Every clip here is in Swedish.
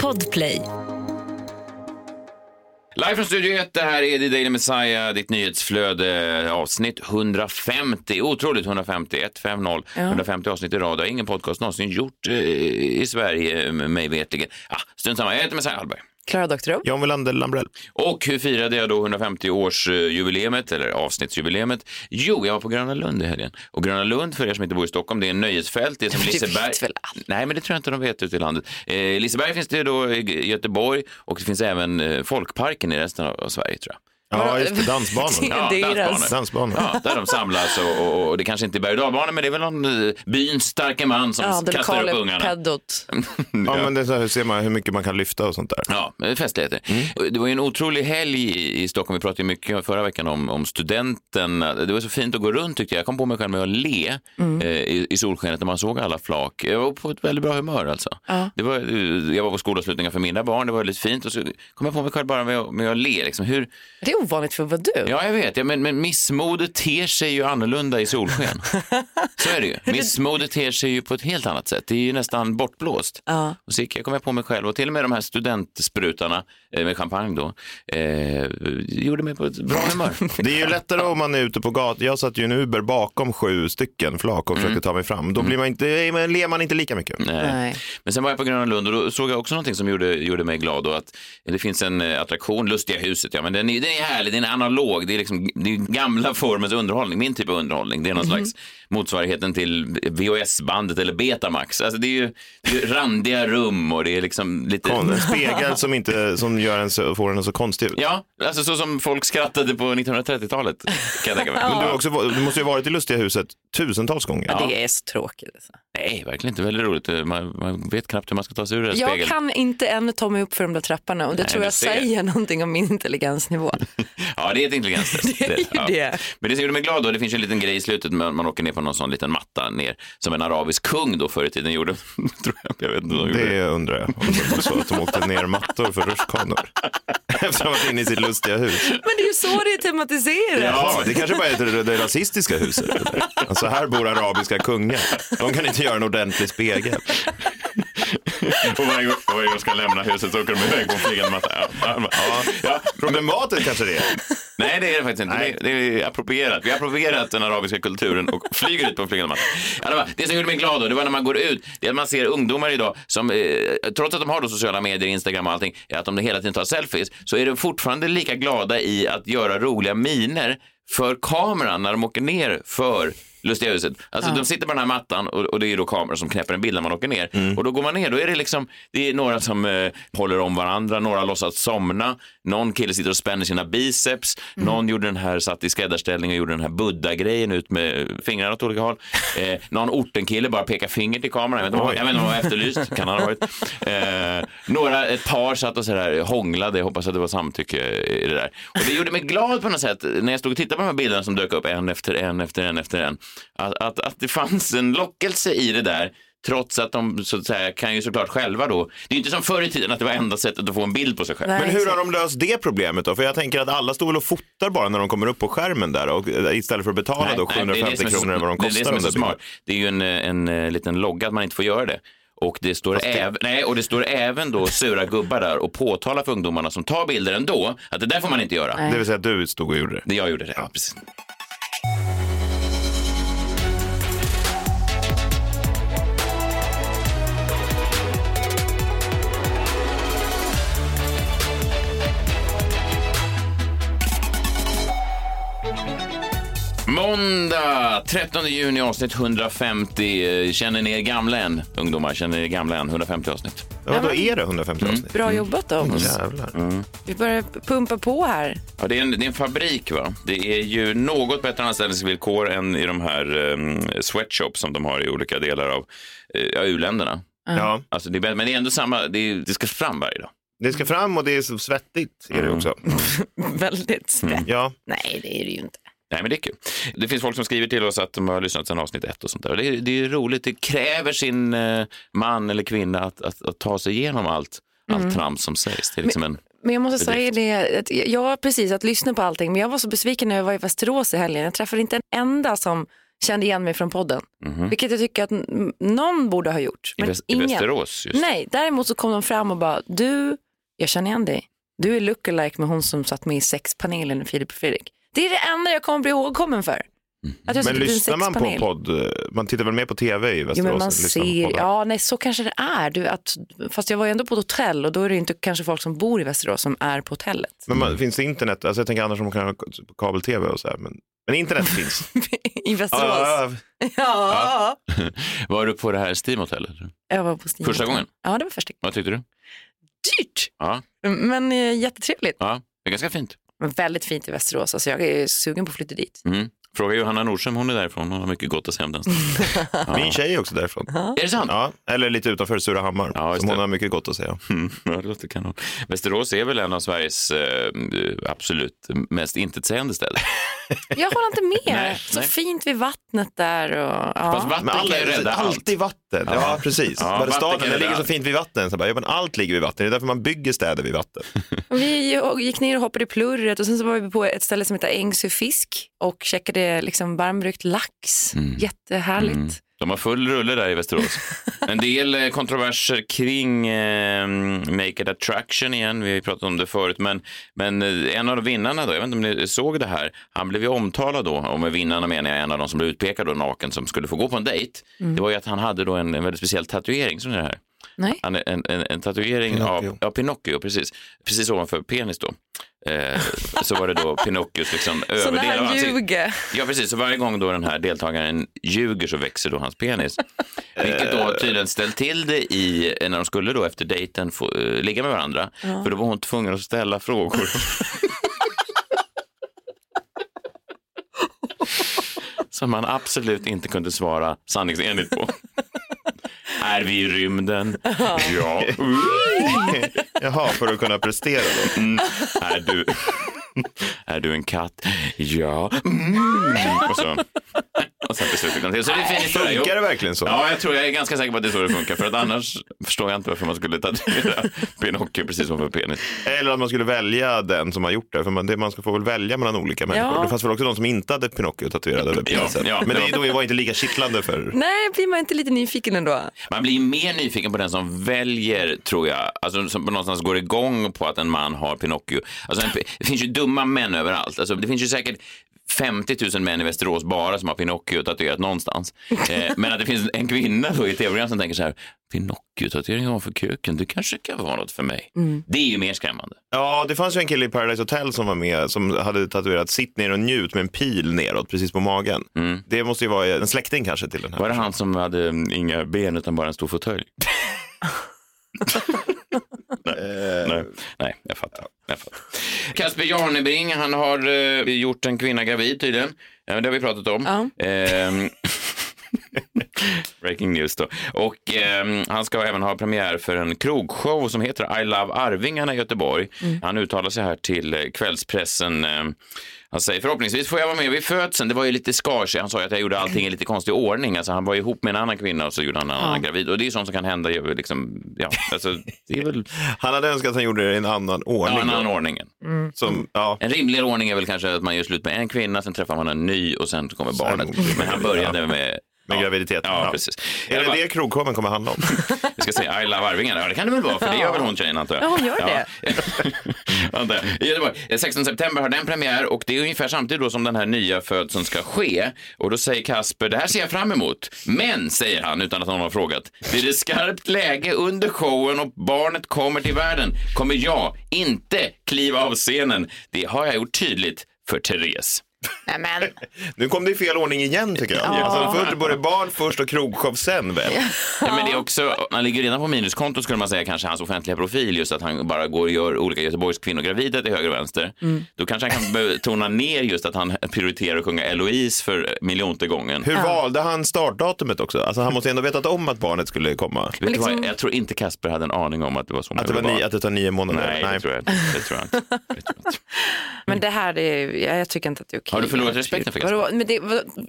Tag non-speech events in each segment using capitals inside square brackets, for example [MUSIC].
Podplay. Live från Studio 1, det här är The Daily Messiah, ditt nyhetsflöde, avsnitt 150. Otroligt 150, 150. 150 avsnitt i rad. Det har ingen podcast någonsin gjort eh, i Sverige, mig vetligen. Ah, strunt samma, jag heter Messiah Hallberg. Klara Doktorow. John Welander Lambrell. Och hur firade jag då 150-årsjubileet, eller avsnittsjubileet? Jo, jag var på Gröna Lund i helgen. Och Gröna Lund, för er som inte bor i Stockholm, det är en nöjesfält. Det är som [LAUGHS] Det Liseberg. vet väl alla. Nej, men det tror jag inte de vet ute i landet. Eh, Liseberg finns det då i Göteborg och det finns även eh, Folkparken i resten av, av Sverige, tror jag. Ja, just det. Dansbanan. [LAUGHS] Ja, dansbanor. Dansbanor. Ja, där de samlas och, och, och det kanske inte är berg men det är väl någon eh, byns starke man som Ja, kastar upp ungarna. peddot. [LAUGHS] Ja, men det är så här, ser man hur mycket man kan lyfta och sånt där. Ja, det är festligheter. Det var ju en otrolig helg i, i Stockholm. Vi pratade ju mycket förra veckan om, om studenten. Det var så fint att gå runt tyckte jag. Jag kom på mig själv med att le eh, i, i solskenet när man såg alla flak. Jag var på ett väldigt bra humör alltså. Det var, eh, jag var på skolavslutningar för mina barn, det var väldigt fint. Och så kom jag på mig själv bara med, att- med att le. Liksom. Hur, Det ovanligt för vad du. ja, jag vet, ja, men, men missmodet ter sig ju annorlunda i solsken. [LAUGHS] så är det ju. Missmodet ter sig ju på ett helt annat sätt. Det är ju nästan bortblåst. Ja. Och så kom jag på mig själv och till och med de här studentsprutarna eh, med champagne då, eh, gjorde mig på ett bra humör. [LAUGHS] Det är ju lättare om man är ute på gatan. Jag satt ju i en Uber bakom sju stycken flak och försökte ta mig fram. Då blir man inte, men ler man inte lika mycket. Nej. Nej. Men sen var jag på Gröna Lund och då såg jag också någonting som gjorde, gjorde mig glad. Och att det finns en eh, attraktion, Lustiga huset, ja, men den är, den är härlig, den är analog, det är, liksom, det är gamla formens underhållning, min typ av underhållning. Det är någon slags motsvarigheten till VHS-bandet eller Betamax. Alltså det är ju det är randiga rum och det är liksom lite... Kon- En spegel som, inte, som gör en så, får en så konstig ut. Ja, alltså så som folk skrattade på 1930-talet kan jag tänka mig. Men du, har också, du måste ju ha varit i Lustiga huset tusentals gånger. Ja. Det är så tråkigt. Alltså. Nej, verkligen inte. Väldigt roligt. Man, man vet knappt hur man ska ta sig ur den här Jag spegeln. kan inte ännu ta mig upp för de där trapporna och det Nej, tror jag säger någonting om min intelligensnivå. [LAUGHS] Ja, det är ett intelligenstest. [LAUGHS] Det är ju det. Men det som gjorde mig glad då, det finns ju en liten grej i slutet, man, man åker ner på någon sån liten matta ner, som en arabisk kung då förr i tiden gjorde. [LAUGHS] Tror jag, jag vet inte de gjorde. Det undrar jag. Om det var så att de åkte ner mattor för rutschkanor. Efter att ha varit inne i sitt lustiga hus. Men det är ju så det är tematiserat. Ja, det kanske bara är det, det rasistiska huset. Alltså här bor arabiska kungar. De kan inte göra en ordentlig spegel. [LAUGHS] Och varje gång, varje gång de ska lämna huset så åker de iväg på en flygande matta. Ja, ja. Problematiskt kanske det är. Nej, det är det faktiskt inte. Nej. Det, det är approprierat. Vi har approprierat den arabiska kulturen och flyger ut på en flygande matta. Ja, det, var, det som gjorde mig glad då, det var när man går ut, det är att man ser ungdomar idag som, eh, trots att de har då sociala medier, Instagram och allting, att de hela tiden tar selfies, så är de fortfarande lika glada i att göra roliga miner för kameran när de åker ner för Lustiga huset. Alltså de sitter på den här mattan och, och det är då kameror som knäpper en bild när man åker ner. Och då går man ner, då är det liksom, det är några som eh, håller om varandra, några låtsas somna, någon kille sitter och spänner sina biceps, någon gjorde den här, satt i skräddarställning och gjorde den här buddha-grejen ut med fingrarna åt olika håll. [LAUGHS] Eh, någon ortenkille bara pekar finger till kameran, jag vet inte om- han var efterlyst, [LAUGHS] kan han ha varit. Eh, några, ett par satt och så där hånglade, jag hoppas att det var samtycke i det där. Och det gjorde mig glad på något sätt, när jag stod och tittade på de här bilderna som dök upp en efter en efter en efter en, att, att, att det fanns en lockelse i det där Trots att de så att säga, kan ju såklart själva då. Det är inte som förr i tiden att det var enda sättet att få en bild på sig själv. Nej. Men hur har de löst det problemet då? För jag tänker att alla står väl och fotar bara när de kommer upp på skärmen där och, eh, istället för att betala då Nej, nej, det är det 750 som är så- kronor eller vad de Det är det kostar. som är så smart. Det är ju en, en, en liten logga att man inte får göra det. Och det, står även, nej, och det står även då sura gubbar där och påtalar för ungdomarna som tar bilder ändå att det där får man inte göra. Nej. Det vill säga att du stod och gjorde det. Det jag gjorde det, ja, precis. 13 juni avsnitt 150. Eh, Känner ni er gamla än, ungdomar? Känner ni er gamla än? 150 avsnitt. Ja, då är det 150 Mm. avsnitt. Bra jobbat av oss. Jävlar. Vi börjar pumpa på här. Ja, det, är en, det är en fabrik, va? Det är ju något bättre anställningsvillkor än i de här um, sweatshops som de har i olika delar av uh, ja, u-länderna. Ja, Alltså, det är, men det är ändå samma, det, är, det ska fram varje dag. det ska fram och det är så svettigt. Är Mm. det också. [LAUGHS] Väldigt svett. Ja, Nej, det är det ju inte. Nej, men det är kul. Det finns folk som skriver till oss att de har lyssnat sedan avsnitt ett och sånt där. Det är, det är roligt, det kräver sin eh, man eller kvinna att, att, att ta sig igenom allt, allt trams som sägs. Det är liksom en... Men jag måste säga det, att jag precis att lyssna på allting, men jag var så besviken när jag var i Västerås i helgen. Jag träffade inte en enda som kände igen mig från podden. Mhm. Vilket jag tycker att någon borde ha gjort. I, Men Väst- I ingen. Västerås just. Nej, däremot så kom de fram och bara, du, jag känner igen dig. Du är lookalike med hon som satt med i sexpanelen i Filip och Fredrik. Det är det enda jag kommer bli ihågkommen för. Att jag Men lyssnar man på podd? eh, Man tittar väl mer på tv i Västerås? Jo, men man ser, ja nej så kanske det är. Du, att, fast jag var ju ändå på ett hotell och då är det inte kanske folk som bor i Västerås som är på hotellet. Men man, finns det internet? Alltså jag tänker annars om man kan ha på kabel-tv och så här. Men, men internet finns. [LAUGHS] I Västerås. Ja, Ja, ja, [LAUGHS] Var du på det här Steam-hotellet? Jag var på Steam. Första gången? Ja, det var första gången. Vad tyckte du? Dyrt, Ja, men eh, jättetrevligt. ja. det är ganska fint. Men väldigt fint i Västerås. Alltså, jag är sugen på att flytta dit. Mm. Fråga Johanna Nordström, hon är därifrån. Hon har mycket gott att säga om den staden. [LAUGHS] Min tjej är också därifrån. Är det sant? Ja, eller lite utanför Surahammar. Ja, som hon det. har mycket gott att säga. Mm, ja, det låter kanon. Västerås är väl en av Sveriges eh, absolut mest intetsägande städer. [LAUGHS] Jag håller inte med. Nej, så nej. fint vid vattnet där. Och, ja. Fast vatten Men alla, kan ju rädda allt. alltid vatten. Ja, precis. Ja, Bara vatten staden ligger så fint vid vatten. Så bara, ja, men allt ligger vid vatten. Det är därför man bygger städer vid vatten. Vi gick ner och hoppade i plurret och sen så var vi på ett ställe som heter Ängsö fisk och checkade liksom varmbryggt lax. Jättehärligt. Mm. De har full rulle där i Västerås. [LAUGHS] En del eh, kontroverser kring eh, Make It Attraction igen. Vi har pratat om det förut. Men, men eh, en av vinnarna då, jag vet inte om ni såg det här. Han blev ju omtalad då, och med vinnarna menar jag en av de som blev utpekad då naken som skulle få gå på en dejt. Det var ju att han hade då en, en väldigt speciell tatuering. Som det här. Nej. Han, en, en, en tatuering Pinocchio. av ja, Pinocchio, precis. Precis ovanför penis då. Eh, så var det då Pinocchios liksom [LAUGHS] Så överdel när av han ansiktet. ljuger. Ja, precis. Så varje gång då den här deltagaren ljuger så växer då hans penis. [LAUGHS] Vilket då tydligen ställt till det i, när de skulle då efter dejten få, eh, ligga med varandra. För då var hon tvungen att ställa frågor. [LAUGHS] Som man absolut inte kunde svara sanningsenligt på. Är vi i rymden? [LAUGHS] Ja. [LAUGHS] Jaha, för att kunna prestera då. Mm. Är du... [LAUGHS] Är du en katt? Ja. Mm. Och, så, och sen till slut han till. Så det är. Funkar det verkligen så? Ja, jag tror jag är ganska säker på att det är så det funkar. För att annars förstår jag inte varför man skulle tatuera Pinocchio precis som för penis. Eller att man skulle välja den som har gjort det. För man, det, man ska få väl välja mellan olika människor. Ja. Det fanns väl också de som inte hade Pinocchio tatuerad över penisen. ja, men det det, då var inte lika kittlande för... Nej, blir man inte lite nyfiken ändå? Man blir mer nyfiken på den som väljer, tror jag, alltså som på någonstans går igång på att en man har Pinocchio. Alltså, en, det finns ju dumma män överallt. Alltså, det finns ju säkert 50 000 män i Västerås bara som har Pinocchio tatuerat någonstans. Eh, men att det finns en kvinna då i tv-program som tänker så här, Pinocchio-tatuering ovanför kuken, det kanske kan vara något för mig. Det är ju mer skrämmande. Ja, det fanns ju en kille i Paradise Hotel som var med som hade tatuerat sitt ner och njut med en pil neråt precis på magen. Det måste ju vara en släkting kanske till den här. Var det han som hade mm, inga ben utan bara en stor fåtölj? [LAUGHS] nej, nej, jag fattar. Jag fattar. Kasper Jarnebring, han har eh, gjort en kvinna gravid tydligen. Ja, det har vi pratat om. Ehm, [LAUGHS] Breaking news då. Och ehm, han ska även ha premiär för en krogshow som heter I Love Arvingarna i Göteborg. Han uttalar sig här till eh, kvällspressen. Han säger förhoppningsvis får jag vara med vid födseln. Det var ju lite skars. Han sa ju att jag gjorde allting i lite konstig ordning. Alltså, han var ihop med en annan kvinna och så gjorde han en annan gravid. Och det är sånt som kan hända. ju Liksom, ja, alltså, det är väl Han hade önskat att han gjorde det i en annan ordning. ja, en annan ordning. Som, ja. En rimligare ordning är väl kanske att man gör slut med en kvinna, sen träffar man en ny och sen kommer barnet. Men han började med Med graviditeten, Ja, ja. precis. Är det bara- det krogshowen kommer handla om? [LAUGHS] Vi ska säga I love Arvingarna. Ja, det kan det väl vara, för det gör väl hon tjejen antar jag. Ja, hon gör det. [LAUGHS] Vänta. I Göteborg. 16 september har den premiär och det är ungefär samtidigt då som den här nya födseln ska ske. Och då säger Kasper, det här ser jag fram emot. Men, säger han utan att någon har frågat, blir det skarpt läge under showen och barnet kommer till världen kommer jag inte kliva av scenen. Det har jag gjort tydligt för Therese. Nej, men. [LAUGHS] Nu kom det i fel ordning igen tycker jag. Alltså, först var det barn först och krogshow sen väl? Ja, men det är också, man ligger redan på minuskonto skulle man säga kanske hans offentliga profil just att han bara går och gör olika Göteborgs kvinnor gravida till höger och vänster. Då kanske han kan tona ner just att han prioriterar att sjunga Eloise för miljonte gången. Hur valde han startdatumet också? Alltså, han måste ändå vetat om att barnet skulle komma. Vet liksom- vad, jag tror inte Kasper hade en aning om att det var så Att det, var ni, att det tar nio månader? Nej, det tror jag. Det tror jag inte. [LAUGHS] Det tror jag inte. men det här är, jag jag tycker inte att det är okej. Har du förlorat respekten för Kasper? Vadå? Men det,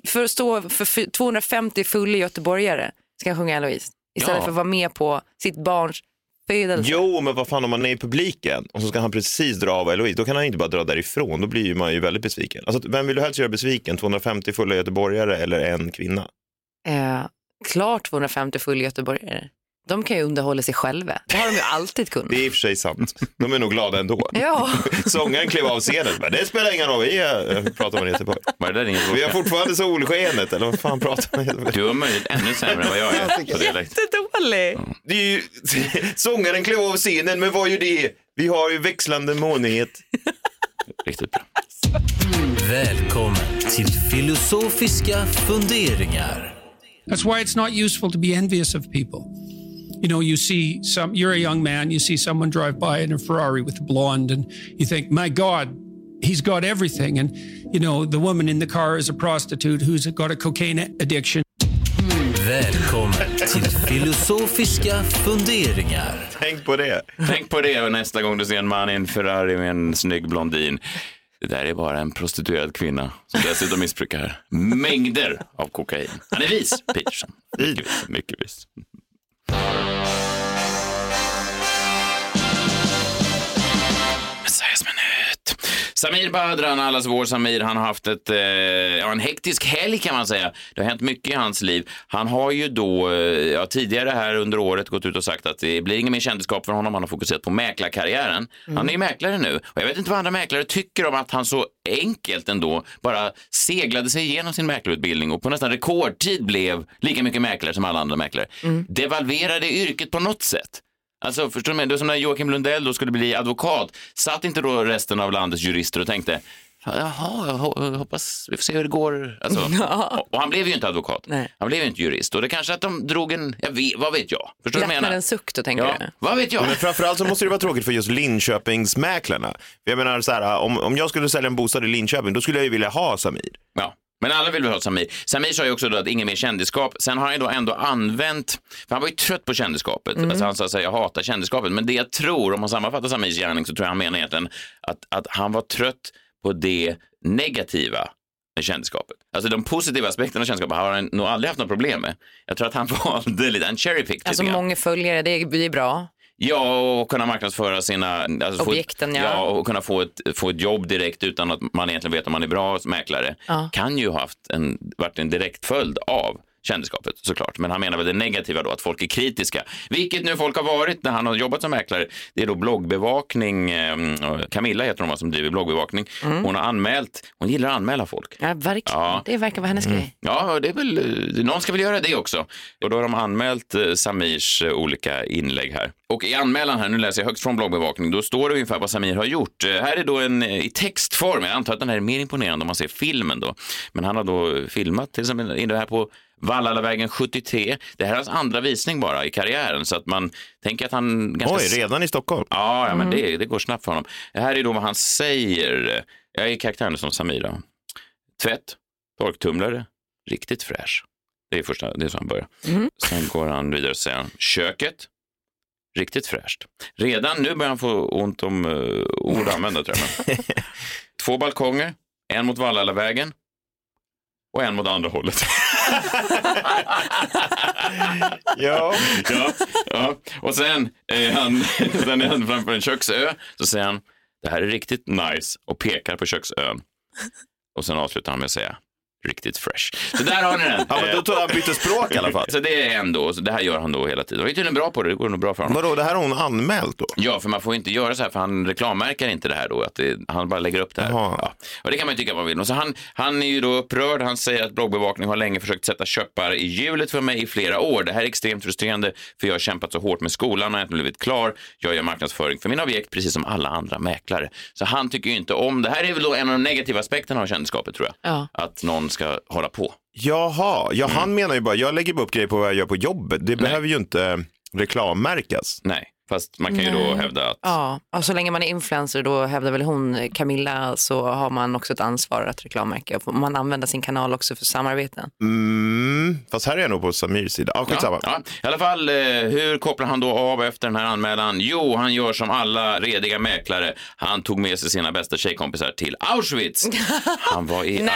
för att stå för fy- 250 fulla göteborgare ska jag sjunga Eloise. Istället Ja. för att vara med på sitt barns födelse. Jo, men vad fan om man är i publiken och så ska han precis dra av Eloise, då kan han inte bara dra därifrån, då blir man ju väldigt besviken. Alltså, vem vill du helst göra besviken, 250 fulla göteborgare eller en kvinna? Eh, klart 250 full göteborgare. De kan ju underhålla sig själva. Det har de ju alltid kunnat. Det är i och för sig sant. De är nog glada ändå. Ja. [LAUGHS] Sångaren klev av scenen, men det spelar ingen roll, vi är, pratar i Göteborg. Var det där ingen Vi har fortfarande solskenet, eller vad fan pratar man Göteborg? Du har möjligt ännu sämre än vad jag är. Jättedålig. Det är ju, sångaren klev av scenen, men vad gör det? Vi har ju växlande månighet. Riktigt bra. Välkommen till filosofiska funderingar. That's why it's not useful to be envious of people. You know, you see some, you're a young man, you see someone drive by in a Ferrari with a blonde, and you think, my God, he's got everything. And, you know, the woman in the car is a prostitute who's got a cocaine addiction. Välkommen till filosofiska funderingar. Tänk på det. Tänk på det nästa gång du ser en man i en Ferrari med en snygg blondin. Det där är bara en prostituerad kvinna som dessutom missbrukar mängder av kokain. Han är vis, Peterson. Mycket vis. Mycket vis. Samir Badran, allas vår Samir, han har haft ett, eh, en hektisk helg kan man säga. Det har hänt mycket i hans liv. Han har ju då eh, ja, tidigare här under året gått ut och sagt att det blir ingen mer kändisskap för honom. Han har fokuserat på mäklarkarriären. Han är ju mäklare nu och jag vet inte vad andra mäklare tycker om att han så enkelt ändå bara seglade sig igenom sin mäklarutbildning och på nästan rekordtid blev lika mycket mäklare som alla andra mäklare. Devalverade yrket på något sätt. Alltså förstår du mig? Det är som när Joakim Lundell då skulle bli advokat. Satt inte då resten av landets jurister och tänkte Jaha, jag hoppas vi får se hur det går. Alltså, [LAUGHS] och, och han blev ju inte advokat. Nej. Han blev ju inte jurist. Och det kanske att de drog en, jag vet, vad vet jag? Förstår du vad jag menar? en suck då tänker Ja, du? vad vet jag? Men framförallt så måste det vara tråkigt för just Linköpingsmäklarna. Jag menar så här, om, om jag skulle sälja en bostad i Linköping, då skulle jag ju vilja ha Samir. Ja. Men alla vill väl ha Samir. Samir sa ju också då att ingen mer kändisskap. Sen har han ju då ändå använt, för han var ju trött på kändisskapet. Alltså han sa att jag hatar kändisskapet. Men det jag tror, om man sammanfattar Samirs gärning, så tror jag han menar egentligen att, att han var trött på det negativa med kändisskapet. Alltså de positiva aspekterna av kändisskapet har han nog aldrig haft något problem med. Jag tror att han [LAUGHS] valde lite, en cherry pick Alltså många följare, det blir bra. Ja, och kunna marknadsföra sina... Alltså Objekten, ett, ja. ja. och kunna få ett, få ett jobb direkt utan att man egentligen vet om man är bra mäklare. Ja. Kan ju ha haft en, varit en direkt följd av kändisskapet såklart. Men han menar väl det negativa då, att folk är kritiska. Vilket nu folk har varit när han har jobbat som mäklare. Det är då bloggbevakning. Eh, Camilla heter hon som driver bloggbevakning. Hon har anmält, hon gillar att anmäla folk. Ja, verkligen. Ja. Det verkar vara hennes grej. Ja, det är väl, eh, någon ska väl göra det också. Och då har de anmält eh, Samirs eh, olika inlägg här. Och i anmälan här, nu läser jag högt från bloggbevakning, då står det ungefär vad Samir har gjort. Här är då en i textform, jag antar att den här är mer imponerande om man ser filmen då. Men han har då filmat till exempel in det här på Vallalavägen 73. Det här är hans andra visning bara i karriären så att man tänker att han ganska Oj, redan i Stockholm? Ja, ja men det, det går snabbt för honom. Det här är då vad han säger. Jag är karaktären som Samira. Tvätt, torktumlare, riktigt fräsch. Det är första, det är så han börjar. Sen går han vidare och säger köket, riktigt fräscht. Redan nu börjar han få ont om uh, ord att använda tror jag. [LAUGHS] Två balkonger, en mot Vallalavägen och en mot andra hållet. [LAUGHS] Ja. ja, ja. Och sen är, han, [LAUGHS] sen är han framför en köksö, så säger han, det här är riktigt nice och pekar på köksön. Och sen avslutar han med att säga, riktigt fresh. Så där har ni den. [LAUGHS] Ja, men då tror jag han bytte språk i alla fall. [LAUGHS] Så det är ändå, så det här gör han då hela tiden. Och är tydligen bra på det, det går nog bra för honom. Vadå, det här har hon anmält då? Ja, för man får inte göra så här, för han reklammärker inte det här då, att det, han bara lägger upp det här. Jaha. Ja. Och det kan man ju tycka vad man vill. Och så han, han är ju då upprörd, han säger att bloggbevakning har länge försökt sätta köppar i hjulet för mig i flera år. Det här är extremt frustrerande, för jag har kämpat så hårt med skolan och inte blivit klar. Jag gör marknadsföring för mina objekt, precis som alla andra mäklare. Så han tycker ju inte om, det här är väl då en av de negativa aspekterna av kändisskapet tror jag. Ja. Att någon ska hålla på. Jaha, ja, Mm. han menar ju bara, jag lägger bara upp grejer på vad jag gör på jobbet. Det behöver ju inte reklammärkas. Nej, fast man kan ju då hävda att Ja, och så länge man är influencer då hävdar väl hon, Camilla, så har man också ett ansvar att reklammärka. Man använder sin kanal också för samarbeten. Mm, fast här är jag nog på Samirs sida. Ah. Ja, ja. I alla fall, eh, hur kopplar han då av efter den här anmälan? Jo, han gör som alla rediga mäklare. Han tog med sig sina bästa tjejkompisar till Auschwitz. [LAUGHS] Han var, i,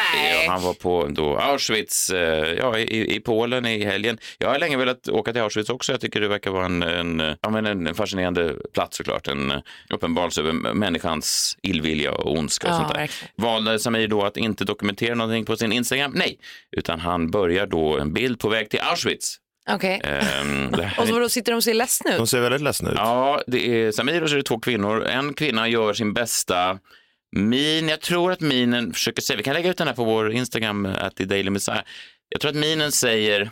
han var på då Auschwitz eh, ja, i, i Polen i helgen. Jag har länge velat åka till Auschwitz också. Jag tycker det verkar vara en, en, ja, men en fascinerande plats såklart. En uppenbarelse över människans illvilja och ondska och Ja, sånt där. verkligen. Valde Samir då att inte dokumentera någonting på sin Instagram? Nej, utan han börjar då en bild på väg till Auschwitz. Okej. Ehm, det här [LAUGHS] Och så är- då sitter de och ser ledsna De ut. ser väldigt ledsna ut. Ja, det är Samir och så är det två kvinnor. En kvinna gör sin bästa min. Jag tror att minen försöker säga, vi kan lägga ut den här på vår Instagram, att i Daily Messiah. Jag tror att minen säger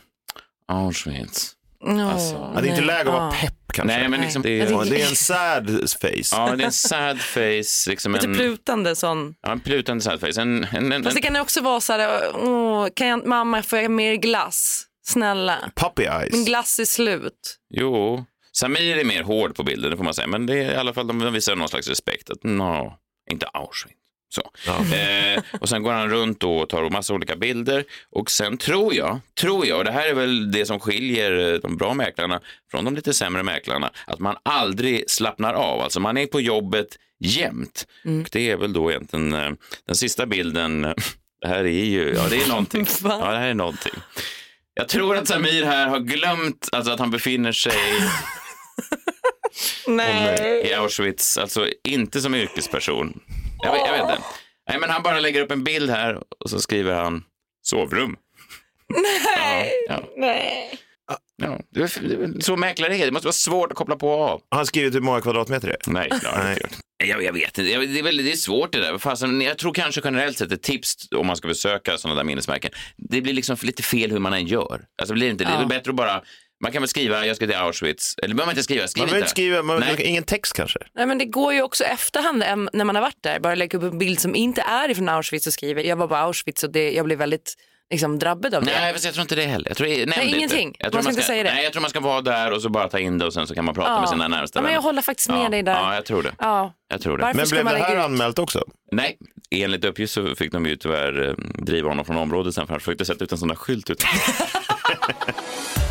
Auschwitz. Alltså, Ja, det är inte läge att vara pepp kanske. Nej, men liksom, det är, Ja, det är en sad face. ja, det är en sad face, liksom Lite en, plutande sån. ja, en plutande sad face. En, en, en, Fast det kan också vara så här, åh, kan jag, mamma får jag mer glass? Snälla, Puppy eyes. min glass är slut. Jo, Samir är mer hård på bilden, det får man säga. Men det är i alla fall, de visar någon slags respekt. Att, no, inte Auschwitz. Så. Eh, och sen går han runt och tar massa olika bilder. Och sen tror jag, tror jag, och det här är väl det som skiljer eh, de bra mäklarna från de lite sämre mäklarna, att man aldrig slappnar av. Alltså man är på jobbet jämt. Och det är väl då egentligen eh, den sista bilden. eh, Det här är ju, ja det är någonting. [LAUGHS] Ja, det här är någonting. Jag tror att Samir här har glömt alltså, att han befinner sig [LAUGHS] Nej. i Auschwitz, alltså inte som yrkesperson. Jag vet, jag vet inte. Nej, men han bara lägger upp en bild här och så skriver han sovrum. Nej. Ja, Nej. ja. ja. Det är det är väl så mäklare är. Det måste vara svårt att koppla på och av. Har han skrivit hur många kvadratmeter det är? Nej, Nej. Jag, jag vet inte. Det, är väl, det är svårt det där. Fasen, jag tror kanske generellt sett ett tips om man ska besöka sådana där minnesmärken. Det blir liksom lite fel hur man än gör. Alltså, blir det, inte, det är Ja. bättre att bara... Man kan väl skriva jag ska till Auschwitz. Eller behöver man inte skriva. Skriv Man inte. inte skriva, man Nej. ingen text kanske. Nej, men det går ju också efterhand när man har varit där. Bara lägga upp en bild som inte är ifrån Auschwitz och skriver jag var på Auschwitz och det, jag blev väldigt liksom, drabbad av det. Nej, fast jag tror inte det heller. Jag tror, nämn det ingenting. Inte. Jag tror Man ska inte säga det. Nej, jag tror man ska vara där och så bara ta in det och sen så kan man prata Ja. med sina närmsta Ja, men jag håller faktiskt med ja. dig där. Ja, jag tror det. Ja. Jag tror det. Varför Men ska blev man det här ut? anmält också? Nej, enligt uppgift så fick de ju tyvärr eh, driva honom från området sen för han försökte sätta ut en sån där skylt ut. [LAUGHS] [LAUGHS]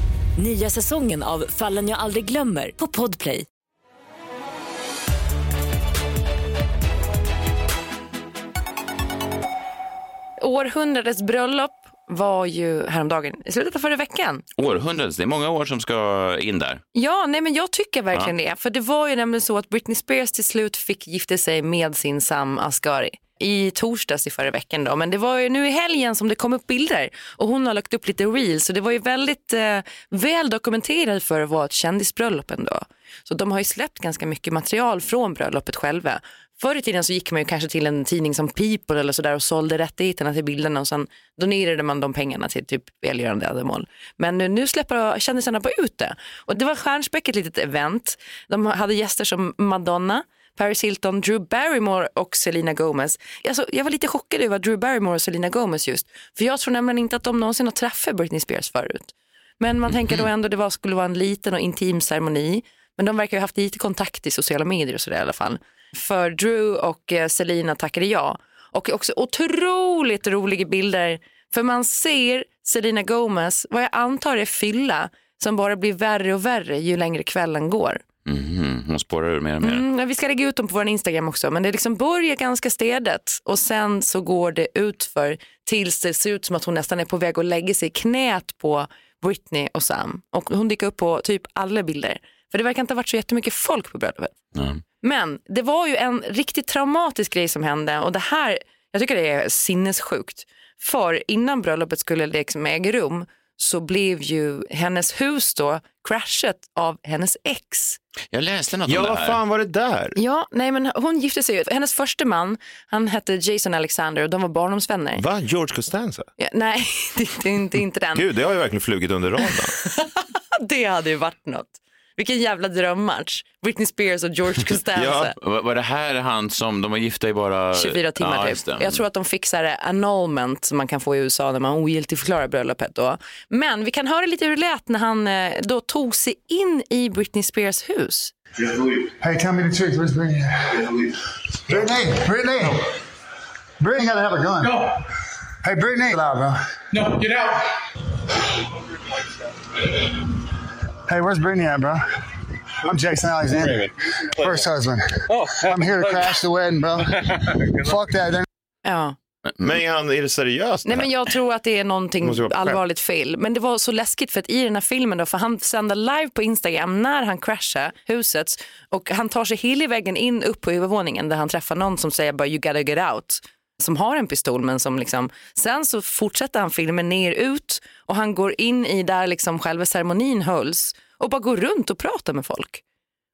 Nya säsongen av Fallen jag aldrig glömmer på Podplay. Århundradets bröllop var ju häromdagen, i slutet av förra veckan. Århundradets, det är många år som ska in där. Ja, nej men jag tycker verkligen det. För det var ju nämligen så att Britney Spears till slut fick gifta sig med sin Sam Asghari i torsdags i förra veckan då. Men det var ju nu i helgen som det kom upp bilder och hon har lagt upp lite reels så det var ju väldigt eh, väl dokumenterat för att vara ett kändisbröllop ändå. Så de har ju släppt ganska mycket material från bröllopet själva. Förr i tiden så gick man ju kanske till en tidning som People eller sådär och sålde rättigheterna till bilderna och sen donerade man de pengarna till typ välgörande ändamål. Men nu, nu släpper kändisarna på ut det. Och det var stjärnspäckat litet event. De hade gäster som Madonna, Paris Hilton, Drew Barrymore och Selena Gomez. Alltså, jag var lite chockad över Drew Barrymore och Selena Gomez just. För jag tror nämligen inte att de någonsin har träffat Britney Spears förut. Men man tänker då ändå det var, skulle vara en liten och intim ceremoni. Men de verkar ha haft lite kontakt i sociala medier och sådär i alla fall. För Drew och eh, Selena tackade ja. Och också otroligt roliga bilder. För man ser Selena Gomez, vad jag antar är fylla, som bara blir värre och värre ju längre kvällen går. Mhm, Hon spårar ur mer och mer. Mm, vi ska lägga ut dem på vår Instagram också. Men det liksom börjar ganska städat och sen så går det utför tills det ser ut som att hon nästan är på väg att lägga sig i knät på Britney och Sam. Och hon dyker upp på typ alla bilder. För det verkar inte ha varit så jättemycket folk på bröllopet. Ja. Men det var ju en riktigt traumatisk grej som hände och det här, jag tycker det är sinnessjukt. För innan bröllopet skulle liksom äga rum så blev ju hennes hus då crashat av hennes ex. Jag läste något Ja, om det vad här. fan var det där? Ja, nej men hon gifte sig ju. Hennes första man, han hette Jason Alexander och de var barndomsvänner. Va? George Costanza? Ja, nej, [LAUGHS] det, det, är inte, det är inte den. Gud, det har ju verkligen flugit under radarn. [LAUGHS] Det hade ju varit något. Vilken jävla drömmatch. Britney Spears och George [LAUGHS] Costanza. Var, var det här han som, de var gifta i bara... 24 timmar ja, typ. Jag tror att de fixar annulment som man kan få i USA när man ogiltigförklarar bröllopet då. Men vi kan höra lite hur det lät när han eh, då tog sig in i Britney Spears hus. Hey, tell me the truth. Where's Brittany? Brittany, Brittany, Brittany gotta have a gun. No, Hey, loud, bro. no, get out. Hey, where's Brittany at, bro? I'm Jason Alexander, first husband. I'm here to crash the wedding, bro. [LAUGHS] Fuck that. They're Ja. Men är, han, är det seriöst? Nej, men jag tror att det är någonting allvarligt fel. Men det var så läskigt för att i den här filmen då, för han sänder live på Instagram när han kraschar huset och han tar sig hela vägen in upp på övervåningen där han träffar någon som säger bara you gotta get out som har en pistol men som liksom sen så fortsätter han filmen ner ut och han går in i där liksom själva ceremonin hölls och bara går runt och pratar med folk.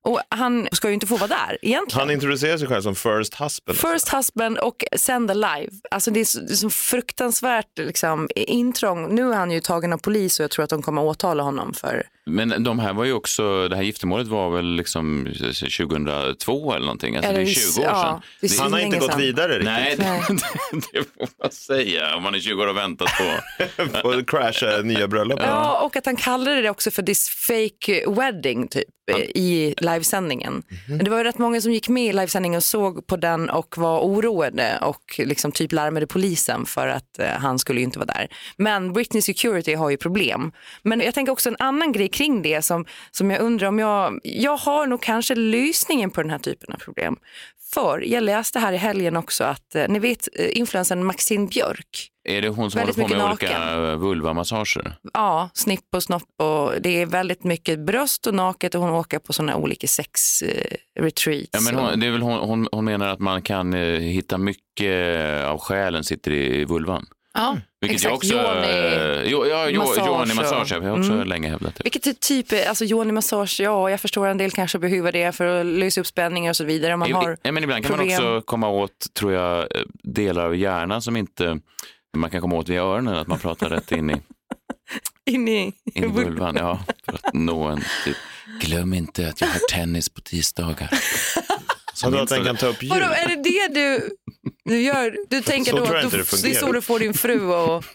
Och han ska ju inte få vara där egentligen. Han introducerar sig själv som first husband. First husband och sänder live. Alltså det är så, det är så fruktansvärt liksom, intrång. Nu är han ju tagen av polis och jag tror att de kommer att åtala honom för... Men de här var ju också, det här giftermålet var väl liksom 2002 eller någonting, alltså det är 20 år ja, sedan. det är Han har inte gått sedan. vidare riktigt. Nej, det, [LAUGHS] det får man säga om man är 20 år och väntat på. [LAUGHS] på att crasha nya bröllop. Ja, och att han kallade det också för this fake wedding typ i livesändningen. Mhm. Men Det var ju rätt många som gick med i livesändningen och såg på den och var oroade och liksom typ larmade polisen för att eh, han skulle ju inte vara där. Men Britney Security har ju problem. Men jag tänker också en annan grej kring det som, som jag undrar om jag, jag har nog kanske lösningen på den här typen av problem. För jag läste här i helgen också att, eh, ni vet eh, influensen Maxine Björk, Är det hon som håller Väldigt på med mycket olika vulvamassager? Ja, snipp och snopp och det är väldigt mycket bröst och naket och hon åker på sådana olika sex eh. Ja, men hon, det är väl hon, hon, hon menar att man kan eh, hitta mycket av själen sitter i vulvan. ja, Vilket exakt. jag också... Yoni- jo, ja, jo, massage och- massage, jag har också Mm. länge hävdat det. Vilket är typ, eh, alltså yoni massage, ja jag förstår en del kanske behöver det för att lösa upp spänningar och så vidare. Man I- har ja, men ibland kan problem. man också komma åt, tror jag, eh, delar av hjärnan som inte man kan komma åt via öronen, att man pratar rätt in i, [LAUGHS] in i, in i vulvan. Ja, för att nå en typ, glöm inte att jag har tennis på tisdagar. Så då att den kan ta upp ljud. Vadå, är det det du, du gör? Du tänker Så då att du, det det är så du får din fru och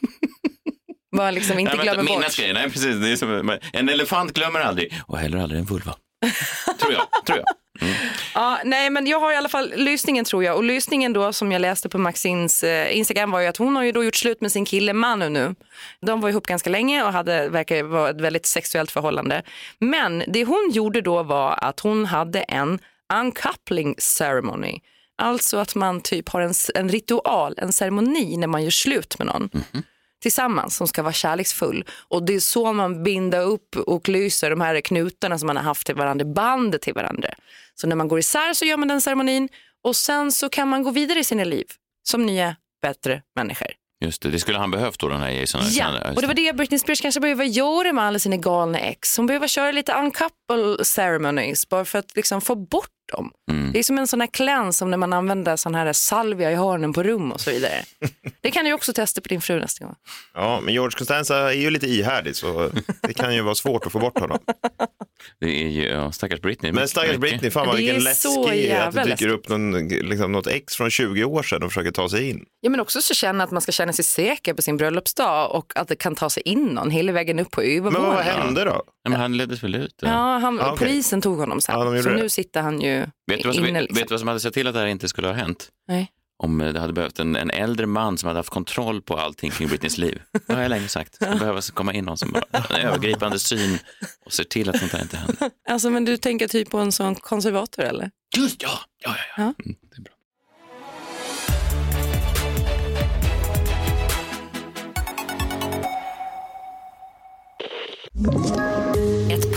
bara liksom inte Nej, glömmer bort. grejer. Nej, precis. Det är som, en elefant glömmer aldrig och heller aldrig en vulva. [LAUGHS] tror jag. Tror jag. Mm. Ja, nej, men jag har i alla fall lysningen tror jag. Och lysningen då som jag läste på Maxins eh, Instagram var ju att hon har ju då gjort slut med sin kille Manu nu. De var ihop ganska länge och hade, verkar vara ett väldigt sexuellt förhållande. Men det hon gjorde då var att hon hade en uncoupling ceremony. Alltså att man typ har en, en ritual, en ceremoni när man gör slut med någon mhm tillsammans som ska vara kärleksfull. Och det är så man binder upp och lyser de här knutarna som man har haft till varandra, bandet till varandra. Så när man går isär så gör man den ceremonin och sen så kan man gå vidare i sina liv som nya, bättre människor. Just det, det skulle han behövt då, den här Jason. Ja, och det var det Britney Spears kanske behöver göra med alla sina galna ex. Hon behöver köra lite uncouple ceremonies bara för att liksom få bort dem. Mm. Det är som en sån här cleanse som när man använder sån här salvia i hörnen på rum och så vidare. det kan du också testa på din fru nästa gång. Ja, men George Costanza är ju lite ihärdig så det kan ju vara svårt att få bort honom. Det är ju, ja, stackars Britney. Men stackars. Britney, fan vad vilken läskig att det dyker upp någon, liksom, något ex från 20 år sedan och försöker ta sig in. Ja, men också så känna att man ska känna sig säker på sin bröllopsdag och att det kan ta sig in någon hela vägen upp på Men övervåningen. vad hände då? Nej, men han leddes väl ut? Ja, han, Ah, okej. polisen tog honom sen. Gjorde så det. nu sitter han ju Vet du, vad som, inne. vet, Liksom. du vad som hade sett till att det här inte skulle ha hänt? Nej. Om eh, det hade behövt en, en äldre man som hade haft kontroll på allting kring Britneys liv. Det har jag länge sagt. Det behöver komma in någon som har en övergripande syn och ser till att sånt här inte händer. Alltså, men du tänker typ på en sån konservator eller? Just ja, ja, ja. ja. Ja. Mm, det är bra. Ett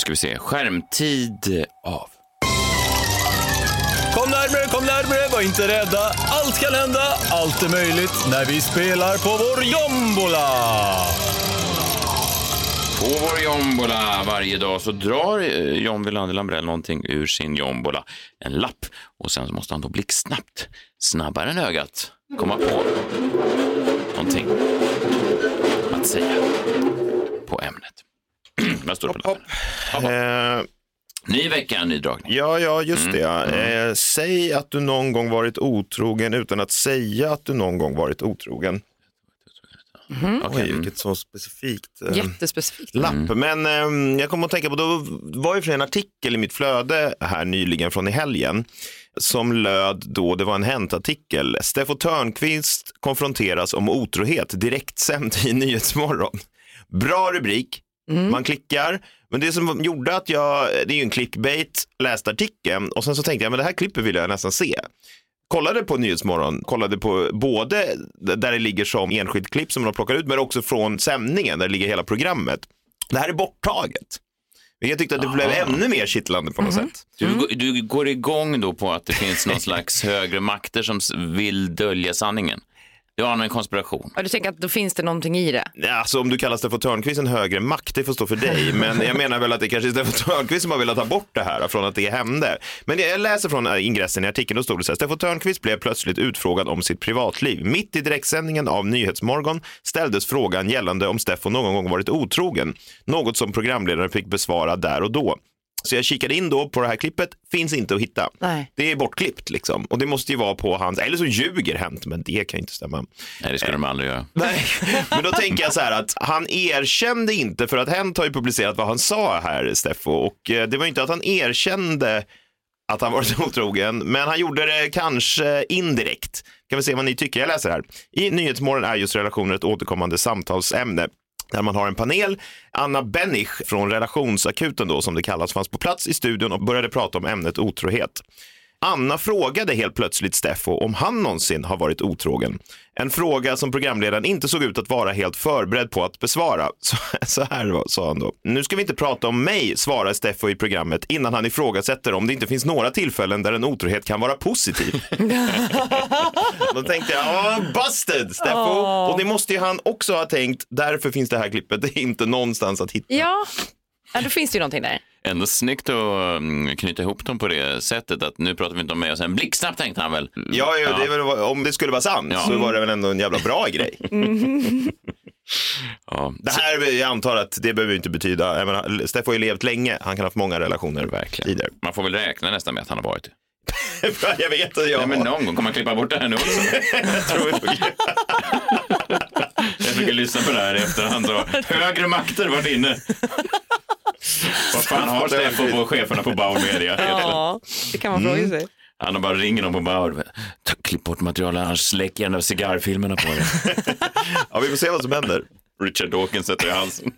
ska vi se. Skärmtid av. Kom närmre, kom närmre, var inte rädda. Allt kan hända, allt är möjligt när vi spelar på vår jombola. På vår jombola varje dag så drar eh, John Wilander Lambrell någonting ur sin jombola. En lapp. Och sen så måste han då blixtsnabbt, snabbare än ögat, komma på någonting att säga på ämnet. Vad står det på? Eh, Ny vecka, ny dragning. Ja, ja, just Mm, det. Ja. Eh, säg att du någon gång varit otrogen utan att säga att du någon gång varit otrogen. Mhm. Oj, vilket så specifikt. eh, Jättespecifikt. lapp. Men eh, jag kommer att tänka på, då var ju för en artikel i mitt flöde här nyligen från i helgen som löd då, det var en Hänt-artikel. Steffo Törnqvist konfronteras om otrohet direktsänd i Nyhetsmorgon. Bra rubrik, man klickar. Men det som gjorde att jag, det är ju en clickbait, läste artikeln och sen så tänkte jag, men det här klippet vill jag nästan se kollade på Nyhetsmorgon, kollade på både där det ligger som enskilt klipp som de plockar ut, men också från sändningen där det ligger hela programmet. Det här är borttaget. Jag tyckte att det blev ännu mer kittlande på något sätt. Du, du går igång då på att det finns någon [LAUGHS] slags högre makter som vill dölja sanningen. Du har en konspiration. Ja, du tänker att då finns det någonting i det? Alltså om du kallar Steffo Törnqvist en högre makt, det får stå för dig. [LAUGHS] Men jag menar väl att det kanske är Steffo Törnqvist som har velat ta bort det här från att det hände. Men jag läser från äh, ingressen i artikeln, då stod det så här. Steffo Törnqvist blev plötsligt utfrågad om sitt privatliv. Mitt i direktsändningen av Nyhetsmorgon ställdes frågan gällande om Steffo någon gång varit otrogen. Något som programledaren fick besvara där och då. Så jag kikade in då på det här klippet, finns inte att hitta. Nej. Det är bortklippt liksom. Och det måste ju vara på hans, eller så ljuger Hänt, men det kan ju inte stämma. Nej, det skulle de aldrig göra. Nej, [LAUGHS] men då tänker jag så här att han erkände inte, för att Hänt har ju publicerat vad han sa här, Steffo, och eh, det var ju inte att han erkände att han varit [LAUGHS] otrogen, men han gjorde det kanske indirekt. Kan vi se vad ni tycker? Jag läser här. I Nyhetsmorgon är just relationer ett återkommande samtalsämne där man har en panel. Anna Bennich från Relationsakuten då, som det kallas, fanns på plats i studion och började prata om ämnet otrohet. Anna frågade helt plötsligt Steffo om han någonsin har varit otrogen. En fråga som programledaren inte såg ut att vara helt förberedd på att besvara. [LAUGHS] Så, så här var- sa han då. Nu ska vi inte prata om mig, svarar Steffo i programmet innan han ifrågasätter om det inte finns några tillfällen där en otrohet kan vara positiv. [LAUGHS] Då tänkte jag, ja, busted Steffo. Och det måste ju han också ha tänkt, därför finns det här klippet, det är inte någonstans att hitta. Ja, ja då finns det ju någonting där. Ändå snyggt att mm, knyta ihop dem på det sättet att nu pratar vi inte om mig och sen blixtsnabbt tänkte han väl. Ja, ja, Det väl, om det skulle vara sant Ja. så var det väl ändå en jävla bra grej. [LAUGHS] Ja. Det här, jag antar att det behöver inte betyda, jag menar, Steffo har ju levt länge, han kan ha haft många relationer Verkligen. tidigare. Man får väl räkna nästan med att han har varit [LAUGHS] jag vet att jag Nej, men någon gång kommer man klippa bort det här nu också. jag [LAUGHS] tror jag Jag försöker lyssna på det här i efterhand. Så. Högre makter varit inne. [LAUGHS] Vad fan har Steffo på cheferna på Bauer Media? Ja, det kan man fråga sig. Han bara ringer någon på Bauer. Klipp bort materialet, annars släcker jag de där cigarrfilmerna på dig. [LAUGHS] Ja, vi får se vad som händer. Richard Dawkins sätter i halsen.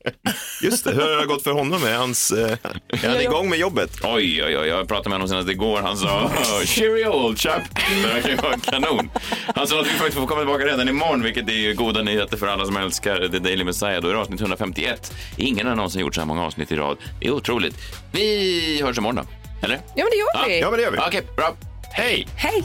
[LAUGHS] Just det, hur har det gått för honom med hans, eh, är han igång med jobbet? Oj, oj, oj, jag pratade med honom senast igår. Han sa oh, cheerio old chap. Det verkar ju vara kanon. Han sa att vi faktiskt får komma tillbaka redan imorgon, vilket är ju goda nyheter för alla som älskar The Daily Messiah. Då är det avsnitt 151. Ingen har någonsin gjort så här många avsnitt i rad. Det är otroligt. Vi hörs imorgon då. Eller? Ja, men det gör vi. Ja, men det gör vi. Okej, bra. Hej! Hej!